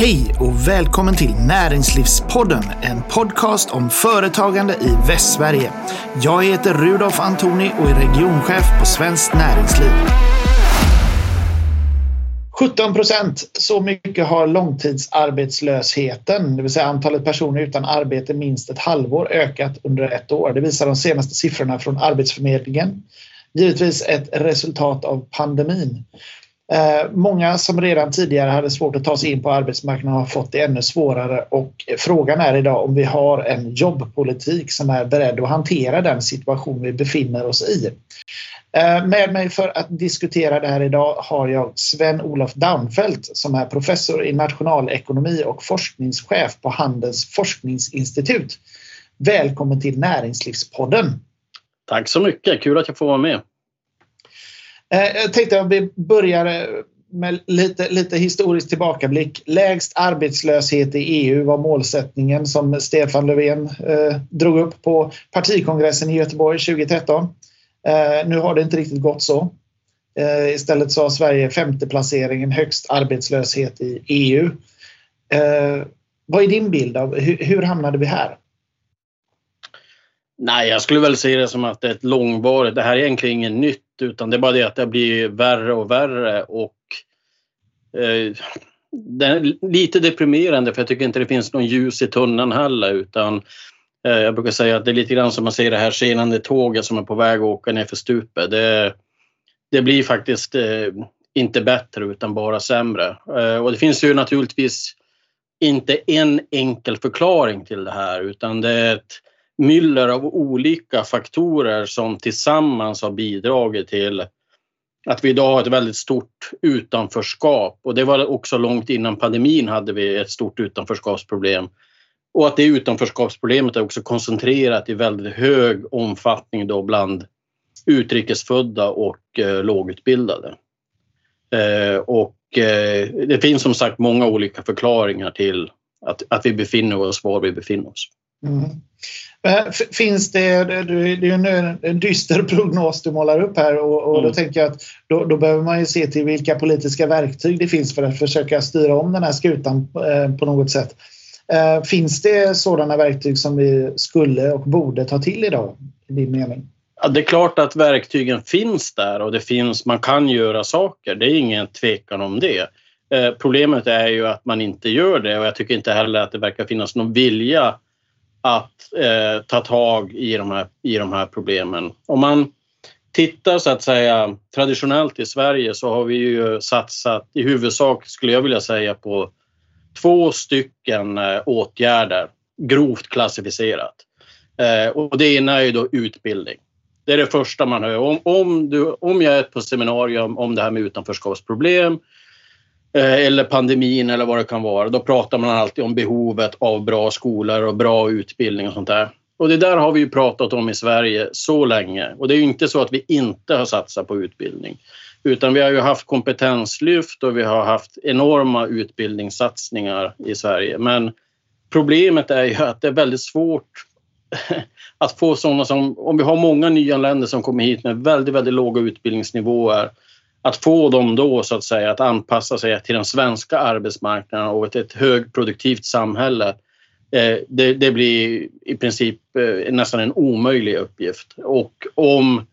Hej och välkommen till Näringslivspodden, en podcast om företagande i Västsverige. Jag heter Rudolf Antoni och är regionchef på Svenskt Näringsliv. 17 procent, så mycket har långtidsarbetslösheten, det vill säga antalet personer utan arbete minst ett halvår, ökat under ett år. Det visar de senaste siffrorna från Arbetsförmedlingen. Givetvis ett resultat av pandemin. Eh, många som redan tidigare hade svårt att ta sig in på arbetsmarknaden har fått det ännu svårare och frågan är idag om vi har en jobbpolitik som är beredd att hantera den situation vi befinner oss i. Eh, med mig för att diskutera det här idag har jag Sven-Olof Daunfeldt som är professor i nationalekonomi och forskningschef på Handels forskningsinstitut. Välkommen till Näringslivspodden. Tack så mycket, kul att jag får vara med. Eh, jag tänkte att vi börjar eh, med lite, lite historisk tillbakablick. Lägst arbetslöshet i EU var målsättningen som Stefan Löfven eh, drog upp på partikongressen i Göteborg 2013. Eh, nu har det inte riktigt gått så. Eh, istället så har Sverige femte placeringen högst arbetslöshet i EU. Eh, vad är din bild av hur, hur hamnade vi här? Nej, jag skulle väl se det som att det är ett långvarigt, det här är egentligen inget nytt utan det är bara det att det blir värre och värre och eh, det är lite deprimerande för jag tycker inte det finns någon ljus i tunneln heller utan eh, jag brukar säga att det är lite grann som man ser det här skenande tåget som är på väg att åka ner för stupet. Det, det blir faktiskt eh, inte bättre utan bara sämre. Eh, och det finns ju naturligtvis inte en enkel förklaring till det här utan det är ett myller av olika faktorer som tillsammans har bidragit till att vi idag har ett väldigt stort utanförskap och det var också långt innan pandemin hade vi ett stort utanförskapsproblem. Och att det utanförskapsproblemet är också koncentrerat i väldigt hög omfattning då bland utrikesfödda och eh, lågutbildade. Eh, och eh, det finns som sagt många olika förklaringar till att, att vi befinner oss var vi befinner oss. Mm. Eh, finns det, det är en, en dyster prognos du målar upp här och, och mm. då tänker jag att då, då, behöver man ju se till vilka politiska verktyg det finns för att försöka styra om den här skutan eh, på något sätt. Eh, finns det sådana verktyg som vi skulle och borde ta till idag i din mening? Ja, det är klart att verktygen finns där och det finns, man kan göra saker. Det är ingen tvekan om det. Problemet är ju att man inte gör det och jag tycker inte heller att det verkar finnas någon vilja att eh, ta tag i de, här, i de här problemen. Om man tittar så att säga traditionellt i Sverige så har vi ju satsat i huvudsak skulle jag vilja säga på två stycken eh, åtgärder grovt klassificerat. Eh, och det ena är ju då utbildning. Det är det första man hör. Om, om, du, om jag är på seminarium om det här med utanförskapsproblem Eh, Eh, eller pandemin eller vad det kan vara. Då pratar man alltid om behovet av bra skolor och bra utbildning och sånt där. Och det där har vi ju pratat om i Sverige så länge och det är ju inte så att vi inte har satsat på utbildning. Utan vi har ju haft kompetenslyft och vi har haft enorma utbildningssatsningar i Sverige. Men problemet är ju att det är väldigt svårt att få sådana som, om vi har många nyanlända som kommer hit med väldigt, väldigt låga utbildningsnivåer att få dem då så att säga att anpassa sig till den svenska arbetsmarknaden och ett, ett högproduktivt samhälle eh, det, det, blir i princip eh, nästan en omöjlig uppgift. Och, om,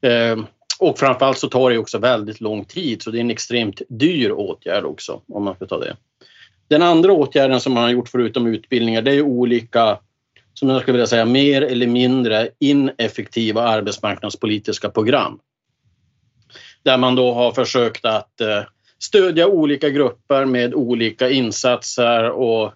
eh, och framförallt så tar det också väldigt lång tid så det är en extremt dyr åtgärd också om man ska ta det. Den andra åtgärden som man har gjort förutom utbildningar det är olika som jag skulle vilja säga mer eller mindre ineffektiva arbetsmarknadspolitiska program där man då har försökt att eh, stödja olika grupper med olika insatser och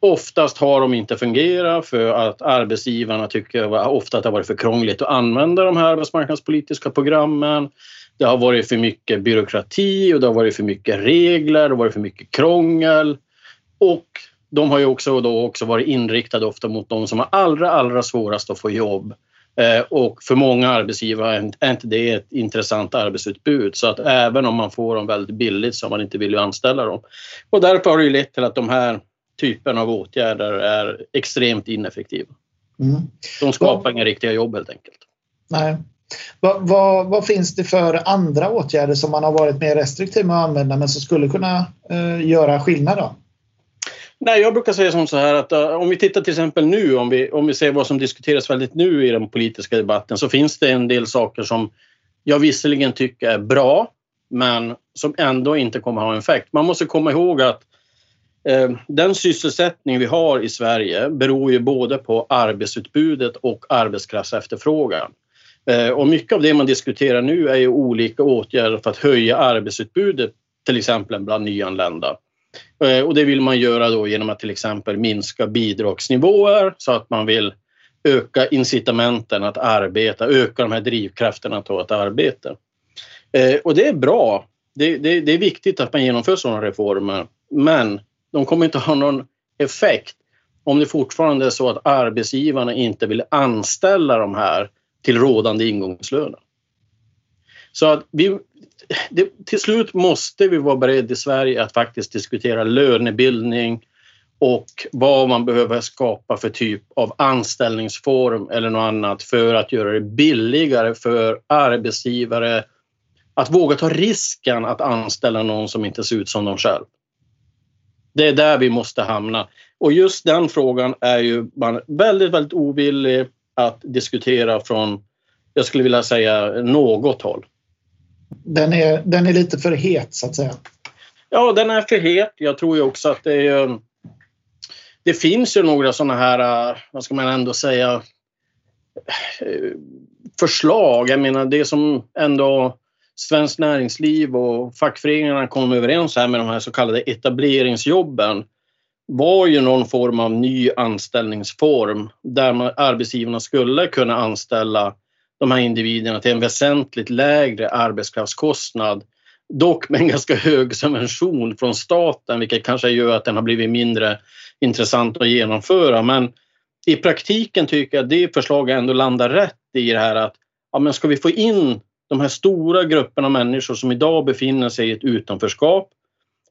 oftast har de inte fungerat för att arbetsgivarna tycker ofta att det har varit för krångligt att använda de här arbetsmarknadspolitiska programmen. Det har varit för mycket byråkrati och det har varit för mycket regler, det har varit för mycket krångel. Och de har ju också, då också varit inriktade ofta mot de som har allra, allra svårast att få jobb. Eh, och för många arbetsgivare är inte det ett intressant arbetsutbud så att även om man får dem väldigt billigt så har man inte vill anställa dem. Och därför har det ju lett till att de här typen av åtgärder är extremt ineffektiva. Mm. De skapar inga riktiga jobb helt enkelt. Nej. Vad, vad, vad, finns det för andra åtgärder som man har varit mer restriktiv med att använda men som skulle kunna eh, göra skillnad? Då? Nej, jag brukar säga som så här att uh, om vi tittar till exempel nu, om vi, om vi ser vad som diskuteras väldigt nu i den politiska debatten, så finns det en del saker som jag visserligen tycker är bra, men som ändå inte kommer ha en effekt. Man måste komma ihåg att uh, den sysselsättning vi har i Sverige beror ju både på arbetsutbudet och arbetskraftsefterfrågan. Uh, och mycket av det man diskuterar nu är ju olika åtgärder för att höja arbetsutbudet, till exempel bland nyanlända. Eh, och det vill man göra då genom att till exempel minska bidragsnivåer så att man vill öka incitamenten att arbeta, öka de här drivkrafterna att ta ett arbete. Eh, och det är bra. Det, det, det är viktigt att man genomför sådana reformer. Men de kommer inte ha någon effekt om det fortfarande är så att arbetsgivarna inte vill anställa de här till rådande ingångslöner. Så att vi, det, till slut måste vi vara beredda i Sverige att faktiskt diskutera lönebildning och vad man behöver skapa för typ av anställningsform eller något annat för att göra det billigare för arbetsgivare att våga ta risken att anställa någon som inte ser ut som de själv. Det är där vi måste hamna. Och just den frågan är ju man väldigt, väldigt ovillig att diskutera från, jag skulle vilja säga, något håll den är, den är lite för het så att säga. Ja, den är för het. Jag tror ju också att det är... Det finns ju några sådana här, eh, vad ska man ändå säga, eh, förslag. Jag menar det som ändå Svenskt Näringsliv och fackföreningarna kom överens här med de här så kallade etableringsjobben var ju någon form av ny anställningsform där arbetsgivarna skulle kunna anställa de här individerna till en väsentligt lägre arbetskraftskostnad. Dock med en ganska hög subvention från staten vilket kanske gör att den har blivit mindre intressant att genomföra. Men i praktiken tycker jag att det förslaget ändå landar rätt i det här att ja, men ska vi få in de här stora grupperna människor som idag befinner sig i ett utanförskap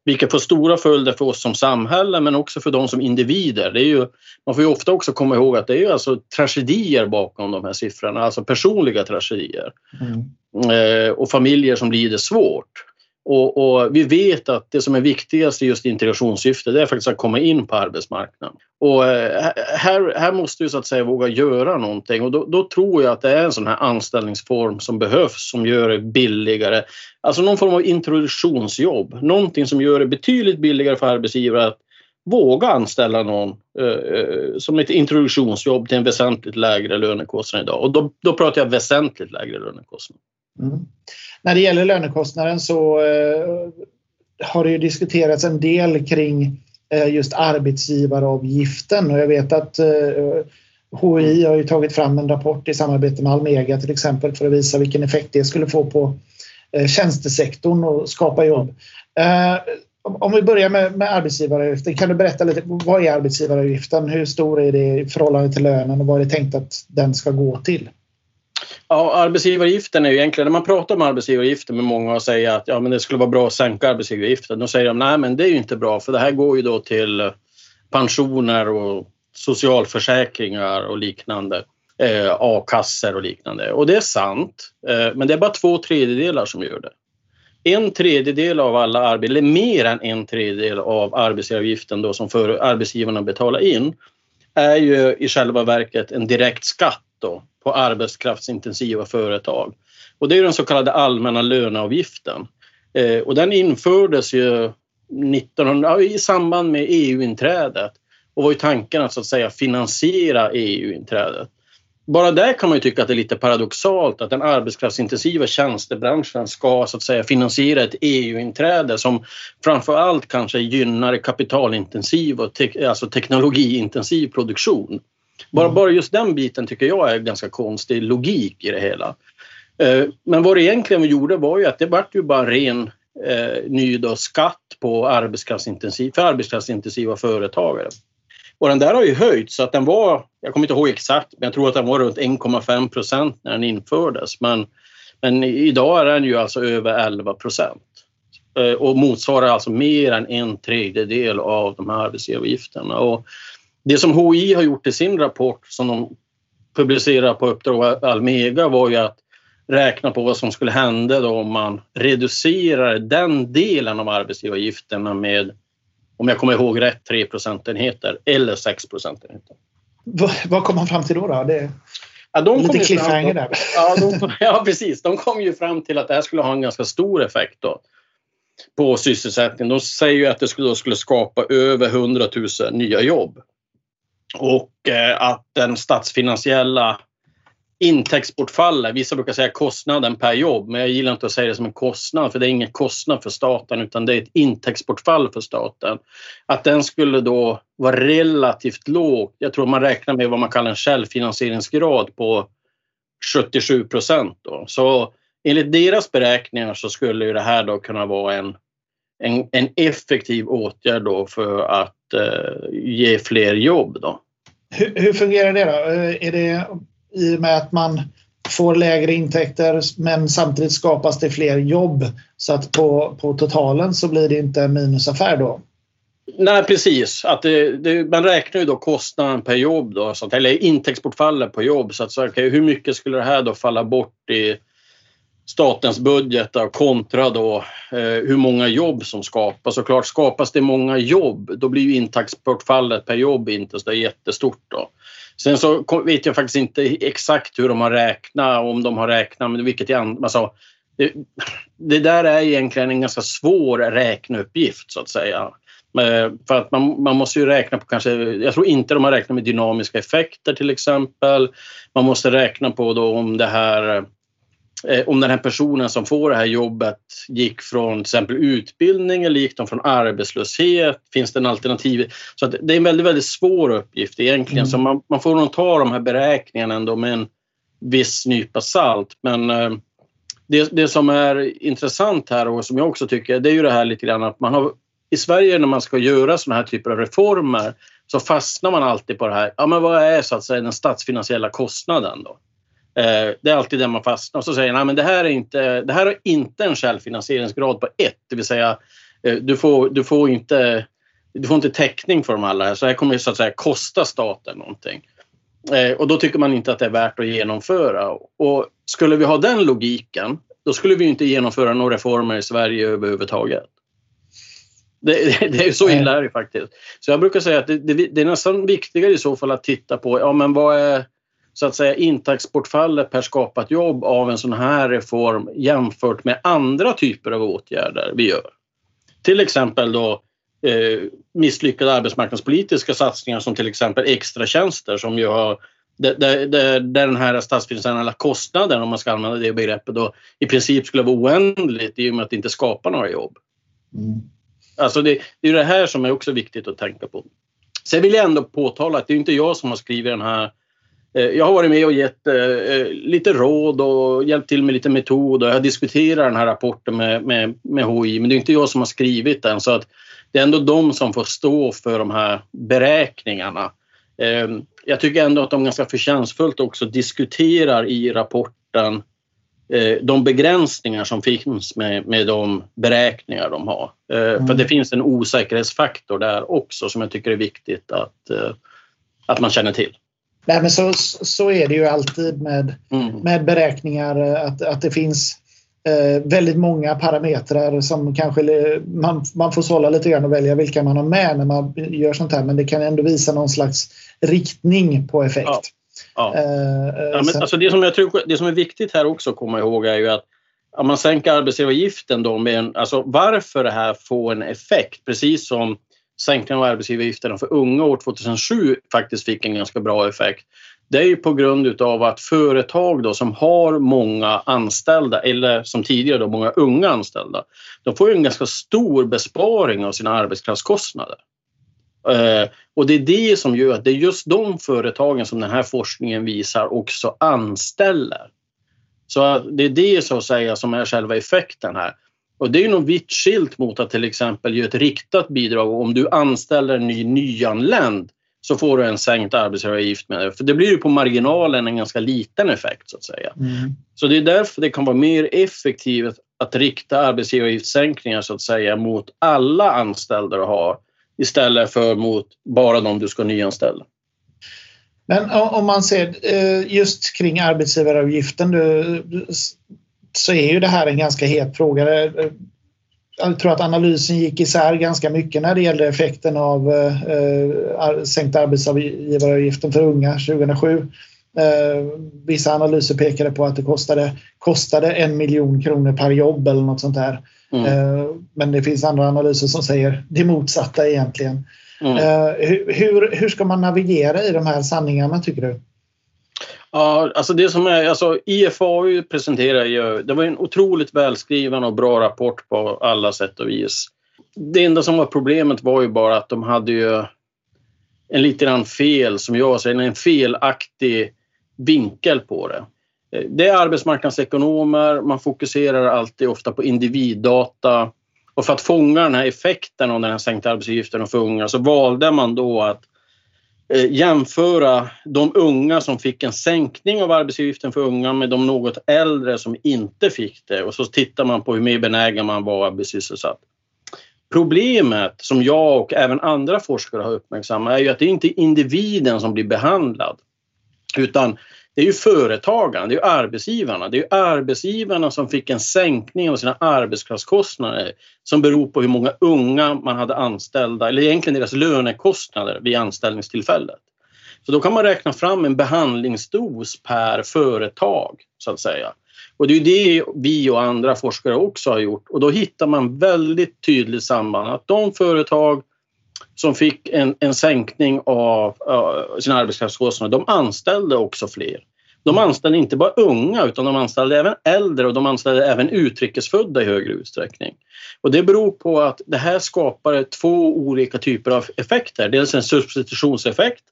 vilket får stora följder för oss som samhälle men också för dem som individer. Det är ju, man får ju ofta också komma ihåg att det är ju alltså tragedier bakom de här siffrorna, alltså personliga tragedier. Mm. Eh, och familjer som lider svårt. Och, och, vi vet att det som är viktigast i just integrationssyfte det är faktiskt att komma in på arbetsmarknaden. Och eh, här, här måste vi så att säga våga göra någonting och då, då, tror jag att det är en sån här anställningsform som behövs som gör det billigare. Alltså någon form av introduktionsjobb, någonting som gör det betydligt billigare för arbetsgivare att våga anställa någon eh, eh som ett introduktionsjobb till en väsentligt lägre lönekostnad idag. Och då, då pratar jag väsentligt lägre lönekostnad. Mm. När det gäller lönekostnaden så eh, har det ju diskuterats en del kring eh, just arbetsgivaravgiften och jag vet att eh, HI har ju tagit fram en rapport i samarbete med Almega till exempel för att visa vilken effekt det skulle få på tjänstesektorn och skapa jobb. Om vi börjar med, med arbetsgivaravgiften, kan du berätta lite vad är arbetsgivaravgiften? Hur stor är det i förhållande till lönen och vad är det tänkt att den ska gå till? Ja, arbetsgivaravgiften är ju egentligen, när man pratar om arbetsgivaravgiften med många och säger att ja, men det skulle vara bra att sänka arbetsgivaravgiften, då säger de nej men det är ju inte bra för det här går ju då till pensioner och socialförsäkringar och liknande. Eh, A-kassor och liknande. Och det är sant, eh, men det är bara två tredjedelar som gör det. En tredjedel av alla arbeten, eller mer än en tredjedel av arbetsgivaravgiften då som för arbetsgivarna betalar in är ju i själva verket en direkt skatt då på arbetskraftsintensiva företag. Och det är den så kallade allmänna löneavgiften. Eh, och den infördes ju 1900, i samband med EU-inträdet och var ju tanken att, så att säga finansiera EU-inträdet. Bara där kan man ju tycka att det är lite paradoxalt att den arbetskraftsintensiva tjänstebranschen ska så att säga finansiera ett EU-inträde som framför allt kanske gynnar kapitalintensiv och te alltså teknologiintensiv produktion. Bara, bara just den biten tycker jag är ganska konstig logik i det hela. Eh, men vad det egentligen gjorde var ju att det vart ju bara ren eh, ny då, skatt på arbetskraftsintensiv, för arbetskraftsintensiva företagare. Och den där har ju höjts så att den var, jag kommer inte ihåg exakt, men jag tror att den var runt 1,5 procent när den infördes. Men, men idag är den ju alltså över 11 procent eh, och motsvarar alltså mer än en tredjedel av de här arbetsgivaravgifterna. Och det som HI har gjort i sin rapport som de publicerar på uppdrag av Almega var ju att räkna på vad som skulle hända om man reducerar den delen av arbetsgivaravgifterna med om jag kommer ihåg rätt, 3 procentenheter eller 6 procentenheter. Vad kom man fram till då? då? Det... Ja, de Lite cliffhanger där. Ja, de, ja, precis. De kom ju fram till att det här skulle ha en ganska stor effekt då på sysselsättningen. De säger ju att det skulle, skulle skapa över 100 000 nya jobb. Och eh, att den statsfinansiella intäktsbortfallet, vissa brukar säga kostnaden per jobb, men jag gillar inte att säga det som en kostnad för det är ingen kostnad för staten utan det är ett intäktsbortfall för staten. Att den skulle då vara relativt låg. Jag tror man räknar med vad man kallar en självfinansieringsgrad på 77 procent. Så enligt deras beräkningar så skulle det här då kunna vara en, en, en effektiv åtgärd då för att eh, ge fler jobb. Då. Hur, hur fungerar det då? Eh, är det i och med att man får lägre intäkter men samtidigt skapas det fler jobb så att på, på totalen så blir det inte en minusaffär då? Nej precis, att det, det, man räknar ju då kostnaden per jobb då, så att, eller intäktsbortfallet på jobb. Så att, så, okay, hur mycket skulle det här då falla bort i statens budget kontra då eh, hur många jobb som skapas. Och klart, skapas det många jobb då blir ju intäktsbortfallet per jobb inte så jättestort. Då. Sen så vet jag faktiskt inte exakt hur de har räknat, om de har räknat, men vilket jag, alltså, det, det där är egentligen en ganska svår räkneuppgift så att säga. För att man, man måste ju räkna på kanske, jag tror inte de har räknat med dynamiska effekter till exempel. Man måste räkna på då om det här eh, om den här personen som får det här jobbet gick från till exempel utbildning eller gick de från arbetslöshet? Finns det en alternativ? Så det är en väldigt, väldigt svår uppgift egentligen. Mm. Så man, man, får nog ta de här beräkningarna ändå med en viss nypa salt. Men eh, det, det som är intressant här och som jag också tycker, det är ju det här lite grann att man har i Sverige när man ska göra sådana här typer av reformer så fastnar man alltid på det här, ja men vad är så att säga den statsfinansiella kostnaden då? Eh, det är alltid där man fastnar och så säger man det här är inte, det här har inte en självfinansieringsgrad på ett, det vill säga eh, du får, du får inte du får inte täckning för de alla, så här kommer det så att säga kosta staten någonting. Eh, och då tycker man inte att det är värt att genomföra. Och skulle vi ha den logiken, då skulle vi inte genomföra några reformer i Sverige överhuvudtaget. Det, det, är så illa är det faktiskt. Så jag brukar säga att det, det, det, är nästan viktigare i så fall att titta på ja, men vad är så att säga intäktsbortfallet per skapat jobb av en sån här reform jämfört med andra typer av åtgärder vi gör. Till exempel då eh, misslyckade arbetsmarknadspolitiska satsningar som till exempel extratjänster som ju har där, där, där den här statsfinansiella kostnaden, om man ska använda det begreppet, då, i princip skulle vara oändligt i och med att det inte skapar några jobb. Mm. Alltså det, det är det här som är också viktigt att tänka på. Sen vill jag ändå påtala att det är inte jag som har skrivit den här jag har varit med och gett eh, lite råd och hjälpt till med lite metod och jag har diskuterat den här rapporten med, med, med HI men det är inte jag som har skrivit den så att det är ändå de som får stå för de här beräkningarna. Eh, jag tycker ändå att de ganska förtjänstfullt också diskuterar i rapporten Eh, de begränsningar som finns med, med de beräkningar de har. Eh, mm. För det finns en osäkerhetsfaktor där också som jag tycker är viktigt att, eh, att man känner till. Nej, men så, så är det ju alltid med, mm. med beräkningar att, att det finns eh, väldigt många parametrar som kanske man, man får sålla lite grann och välja vilka man har med när man gör sånt här men det kan ändå visa någon slags riktning på effekt. Ja. Ja. Eh, ja, men, alltså det, som jag tror, det som är viktigt här också att komma ihåg är ju att om man sänker arbetsgivaravgiften då med en, alltså varför det här får en effekt, precis som sänkningen av arbetsgivaravgifterna för unga år 2007 faktiskt fick en ganska bra effekt. Det är ju på grund av att företag då som har många anställda eller som tidigare då många unga anställda, de får ju en ganska stor besparing av sina arbetskraftskostnader. Eh, och det är det som gör att det är just de företagen som den här forskningen visar också anställer. Så det är det så att säga som är själva effekten här. Och det är nog vitt skilt mot att till exempel ge ett riktat bidrag. Om du anställer en ny nyanländ så får du en sänkt arbetsgivaravgift med det. För det blir ju på marginalen en ganska liten effekt så att säga. Mm. Så det är därför det kan vara mer effektivt att rikta arbetsgivaravgiftssänkningar så att säga mot alla anställda du har istället för mot bara de du ska nyanställa. Men om man ser eh, just kring arbetsgivaravgiften så är ju det här en ganska het fråga. jag tror att analysen gick isär ganska mycket när det gällde effekten av eh, sänkt arbetsgivaravgiften för unga 2007. Eh, vissa analyser pekade på att det kostade, kostade en miljon kronor per jobb eller något sånt där. Mm. Eh, men det finns andra analyser som säger det motsatta egentligen. Mm. Eh, hur, hur ska man navigera i de här sanningarna tycker du? Ja, alltså det som är, alltså IFAU presenterar ju, det var en otroligt välskriven och bra rapport på alla sätt och vis. Det enda som var problemet var ju bara att de hade ju en lite grann fel, som jag säger, en felaktig vinkel på det. Det är arbetsmarknadsekonomer, man fokuserar alltid ofta på individdata och för att fånga den här effekten av den här sänkta arbetsgivaravgiften för unga så valde man då att Eh, jämföra de unga som fick en sänkning av arbetsgivaravgiften för unga med de något äldre som inte fick det och så tittar man på hur mer benägen man var att bli sysselsatt. Problemet som jag och även andra forskare har uppmärksammat är ju att det inte är individen som blir behandlad utan det är ju företagarna, det är arbetsgivarna. Det är arbetsgivarna som fick en sänkning av sina arbetskraftskostnader som beror på hur många unga man hade anställda, eller egentligen deras lönekostnader vid anställningstillfället. Så då kan man räkna fram en behandlingsdos per företag, så att säga. Och det är det vi och andra forskare också har gjort och då hittar man väldigt tydligt samband att de företag som fick en, en sänkning av uh, sina arbetskraftskostnader, de anställde också fler. De anställde inte bara unga utan de anställde även äldre och de anställde även utrikesfödda i högre utsträckning. Och det beror på att det här skapar två olika typer av effekter. Dels en substitutionseffekt,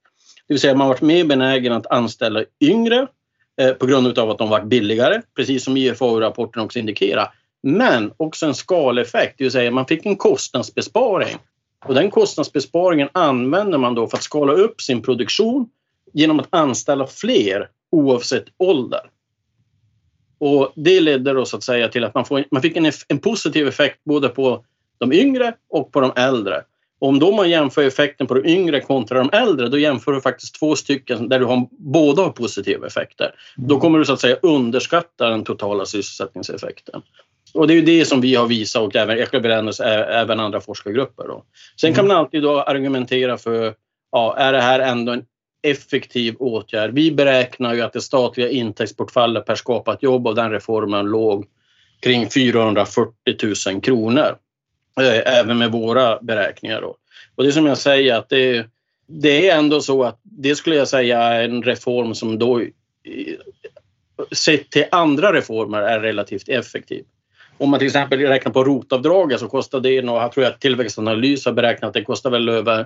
det vill säga man varit mer benägen att anställa yngre eh, på grund av att de varit billigare, precis som IFAU-rapporten också indikerar. Men också en skaleffekt, det vill säga man fick en kostnadsbesparing och den kostnadsbesparingen använder man då för att skala upp sin produktion genom att anställa fler oavsett ålder. Och det ledde då så att säga till att man, får, man fick en, en positiv effekt både på de yngre och på de äldre. Om då man jämför effekten på de yngre kontra de äldre, då jämför du faktiskt två stycken där du har, båda har positiva effekter. Då kommer du så att säga underskatta den totala sysselsättningseffekten. Och det är ju det som vi har visat och även Ekelbrännes, även andra forskargrupper. Då. Sen kan man alltid då argumentera för, ja, är det här ändå en effektiv åtgärd? Vi beräknar ju att det statliga intäktsbortfallet per skapat jobb av den reformen låg kring 440 000 kronor. Eh, även med våra beräkningar. Då. Och det är som jag säger att det, det är ändå så att det skulle jag säga är en reform som då sett till andra reformer är relativt effektiv. Om man till exempel räknar på rotavdraget så kostar det, och jag tror att Tillväxtanalys har beräknat att det kostar väl över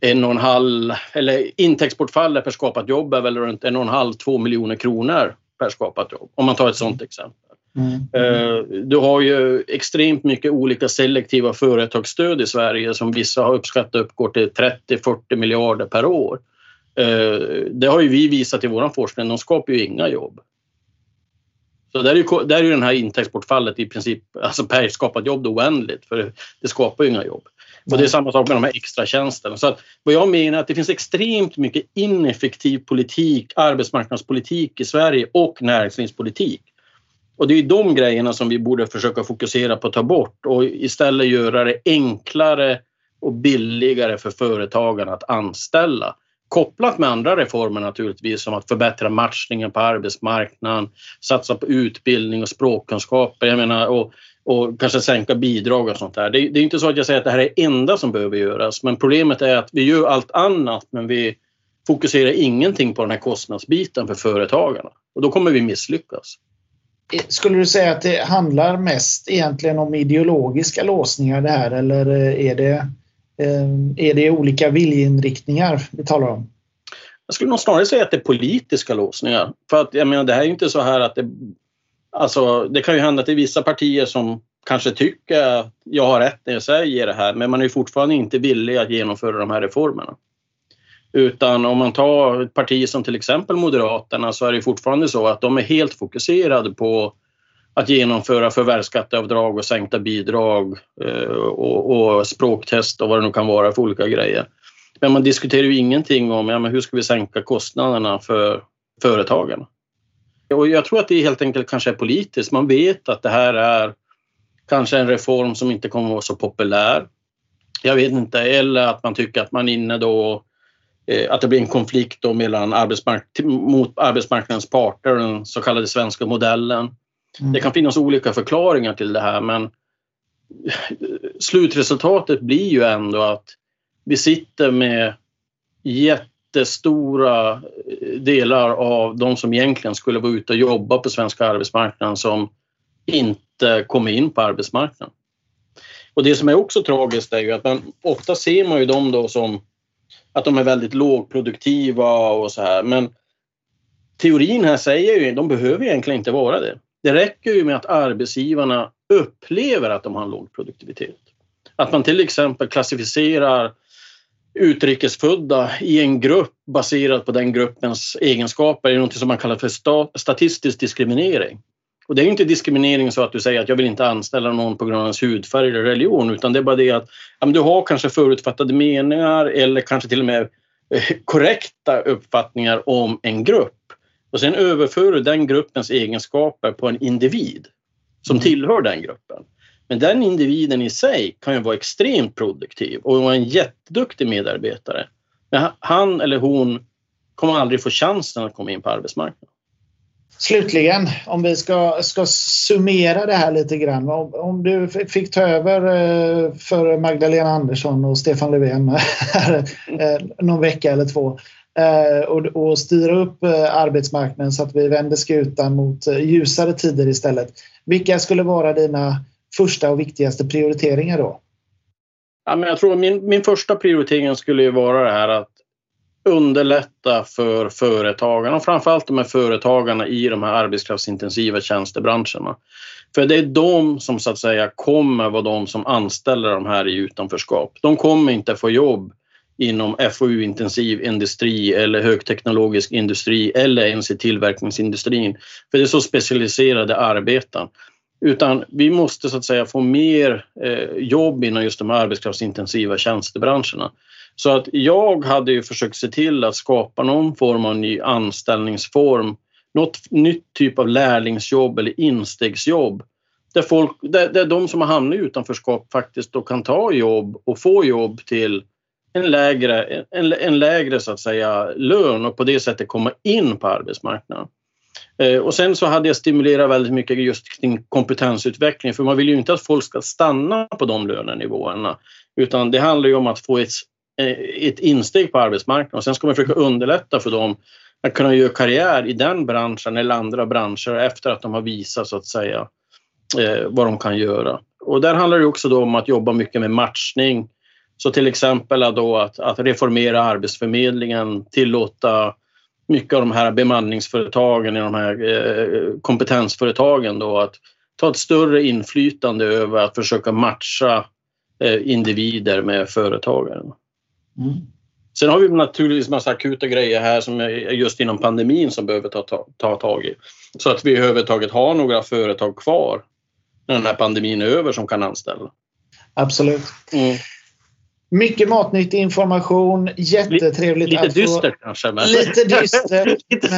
en och en halv, eller intäktsbortfallet per skapat jobb är väl runt en och en halv, två miljoner kronor per skapat jobb. Om man tar ett sådant exempel. Mm. Eh, du har ju extremt mycket olika selektiva företagsstöd i Sverige som vissa har uppskattat uppgår till 30-40 miljarder per år. Eh, det har ju vi visat i vår forskning, de skapar ju inga jobb. Så där är, ju, där är ju den här intäktsbortfallet i princip, alltså per skapat jobb oändligt för det skapar ju inga jobb. Och det är samma sak med de här extra tjänsterna. Så att, vad jag menar är att det finns extremt mycket ineffektiv politik, arbetsmarknadspolitik i Sverige och näringslivspolitik. Och det är de grejerna som vi borde försöka fokusera på att ta bort och istället göra det enklare och billigare för företagen att anställa kopplat med andra reformer naturligtvis som att förbättra matchningen på arbetsmarknaden, satsa på utbildning och språkkunskaper jag menar, och, och kanske sänka bidrag och sånt där. Det, det är inte så att jag säger att det här är det enda som behöver göras men problemet är att vi gör allt annat men vi fokuserar ingenting på den här kostnadsbiten för företagarna och då kommer vi misslyckas. Eh, skulle du säga att det handlar mest egentligen om ideologiska låsningar det här eller eh, är det Ehm, är det olika viljeinriktningar vi talar om? Jag skulle nog snarare säga att det är politiska låsningar. För att jag menar, det här är inte så här att det... Alltså, det kan ju hända att det är vissa partier som kanske tycker att jag har rätt när jag säger det här, men man är fortfarande inte villig att genomföra de här reformerna. Utan om man tar ett parti som till exempel Moderaterna så är det fortfarande så att de är helt fokuserade på att genomföra förvärvsskatteavdrag och sänkta bidrag eh, och, och, språktest och vad det nu kan vara för olika grejer. Men man diskuterar ju ingenting om ja, men hur ska vi sänka kostnaderna för företagen. Och jag tror att det helt enkelt kanske är politiskt. Man vet att det här är kanske en reform som inte kommer att vara så populär. Jag vet inte, eller att man tycker att man är inne då eh, att det blir en konflikt då mellan arbetsmark mot arbetsmarknadens parter, den så kallade svenska modellen. Mm. Det kan finnas olika förklaringar till det här men slutresultatet blir ju ändå att vi sitter med jättestora delar av de som egentligen skulle vara ute och jobba på svenska arbetsmarknaden som inte kommer in på arbetsmarknaden. Och det som är också tragiskt är ju att man ofta ser man ju dem då som att de är väldigt lågproduktiva och så här. Men teorin här säger ju att de behöver egentligen inte vara det. Det räcker ju med att arbetsgivarna upplever att de har en låg produktivitet. Att man till exempel klassificerar utrikesfödda i en grupp baserat på den gruppens egenskaper är något som man kallar för statistisk diskriminering. Och det är inte diskriminering så att du säger att jag vill inte anställa någon på grund av hans hudfärg eller religion utan det är bara det att ja, du har kanske förutfattade meningar eller kanske till och med eh, korrekta uppfattningar om en grupp. Och sen överför du den gruppens egenskaper på en individ som mm. tillhör den gruppen. Men den individen i sig kan ju vara extremt produktiv och vara en jätteduktig medarbetare. Men han eller hon kommer aldrig få chansen att komma in på arbetsmarknaden. Slutligen, om vi ska, ska summera det här lite grann. Om, om du fick ta över eh, för Magdalena Andersson och Stefan Löfven eh, någon vecka eller två Eh, och, och styra upp eh, arbetsmarknaden så att vi vänder skutan mot eh, ljusare tider istället. Vilka skulle vara dina första och viktigaste prioriteringar då? Ja, men jag tror min, min första prioritering skulle ju vara det här att underlätta för företagarna och framförallt de här företagarna i de här arbetskraftsintensiva tjänstebranscherna. För det är de som så att säga kommer vara de som anställer de här i utanförskap. De kommer inte få jobb inom FoU-intensiv industri eller högteknologisk industri eller ens i tillverkningsindustrin. För det är så specialiserade arbeten. Utan vi måste så att säga få mer eh, jobb inom just de här arbetskraftsintensiva tjänstebranscherna. Så att jag hade ju försökt se till att skapa någon form av ny anställningsform, något nytt typ av lärlingsjobb eller instegsjobb där, folk, där, där de som har hamnat i utanförskap faktiskt då kan ta jobb och få jobb till en lägre, en, en lägre så att säga, lön och på det sättet komma in på arbetsmarknaden. Eh, och sen så hade jag stimulerat väldigt mycket just kring kompetensutveckling för man vill ju inte att folk ska stanna på de lönenivåerna utan det handlar ju om att få ett, eh, ett insteg på arbetsmarknaden och sen ska man försöka underlätta för dem att kunna göra karriär i den branschen eller andra branscher efter att de har visat så att säga eh, vad de kan göra. Och där handlar det också om att jobba mycket med matchning. Så till exempel då att, att reformera Arbetsförmedlingen, tillåta mycket av de här bemanningsföretagen, de här eh, kompetensföretagen då att ta ett större inflytande över att försöka matcha eh, individer med företagare. Mm. Sen har vi naturligtvis massa akuta grejer här som är just inom pandemin som behöver ta, ta, ta tag i. Så att vi överhuvudtaget har några företag kvar när den här pandemin är över som kan anställa. Absolut. Mm. Mycket matnyttig information, jättetrevligt. Lite dystert kanske. Men... Lite dystert.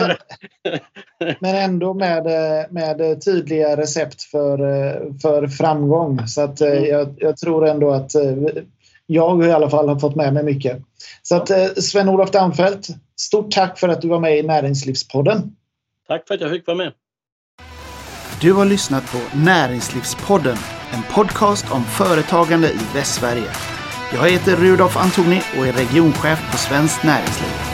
men, men ändå med, med tydliga recept för, för framgång. Så att mm. jag, jag, tror ändå att jag i alla fall har fått med mig mycket. Så att Sven-Olof Damfelt, stort tack för att du var med i Näringslivspodden. Tack för att jag fick vara med. Du har lyssnat på Näringslivspodden, en podcast om företagande i Västsverige. Jag heter Rudolf Antoni och är regionchef på Svenskt Näringsliv.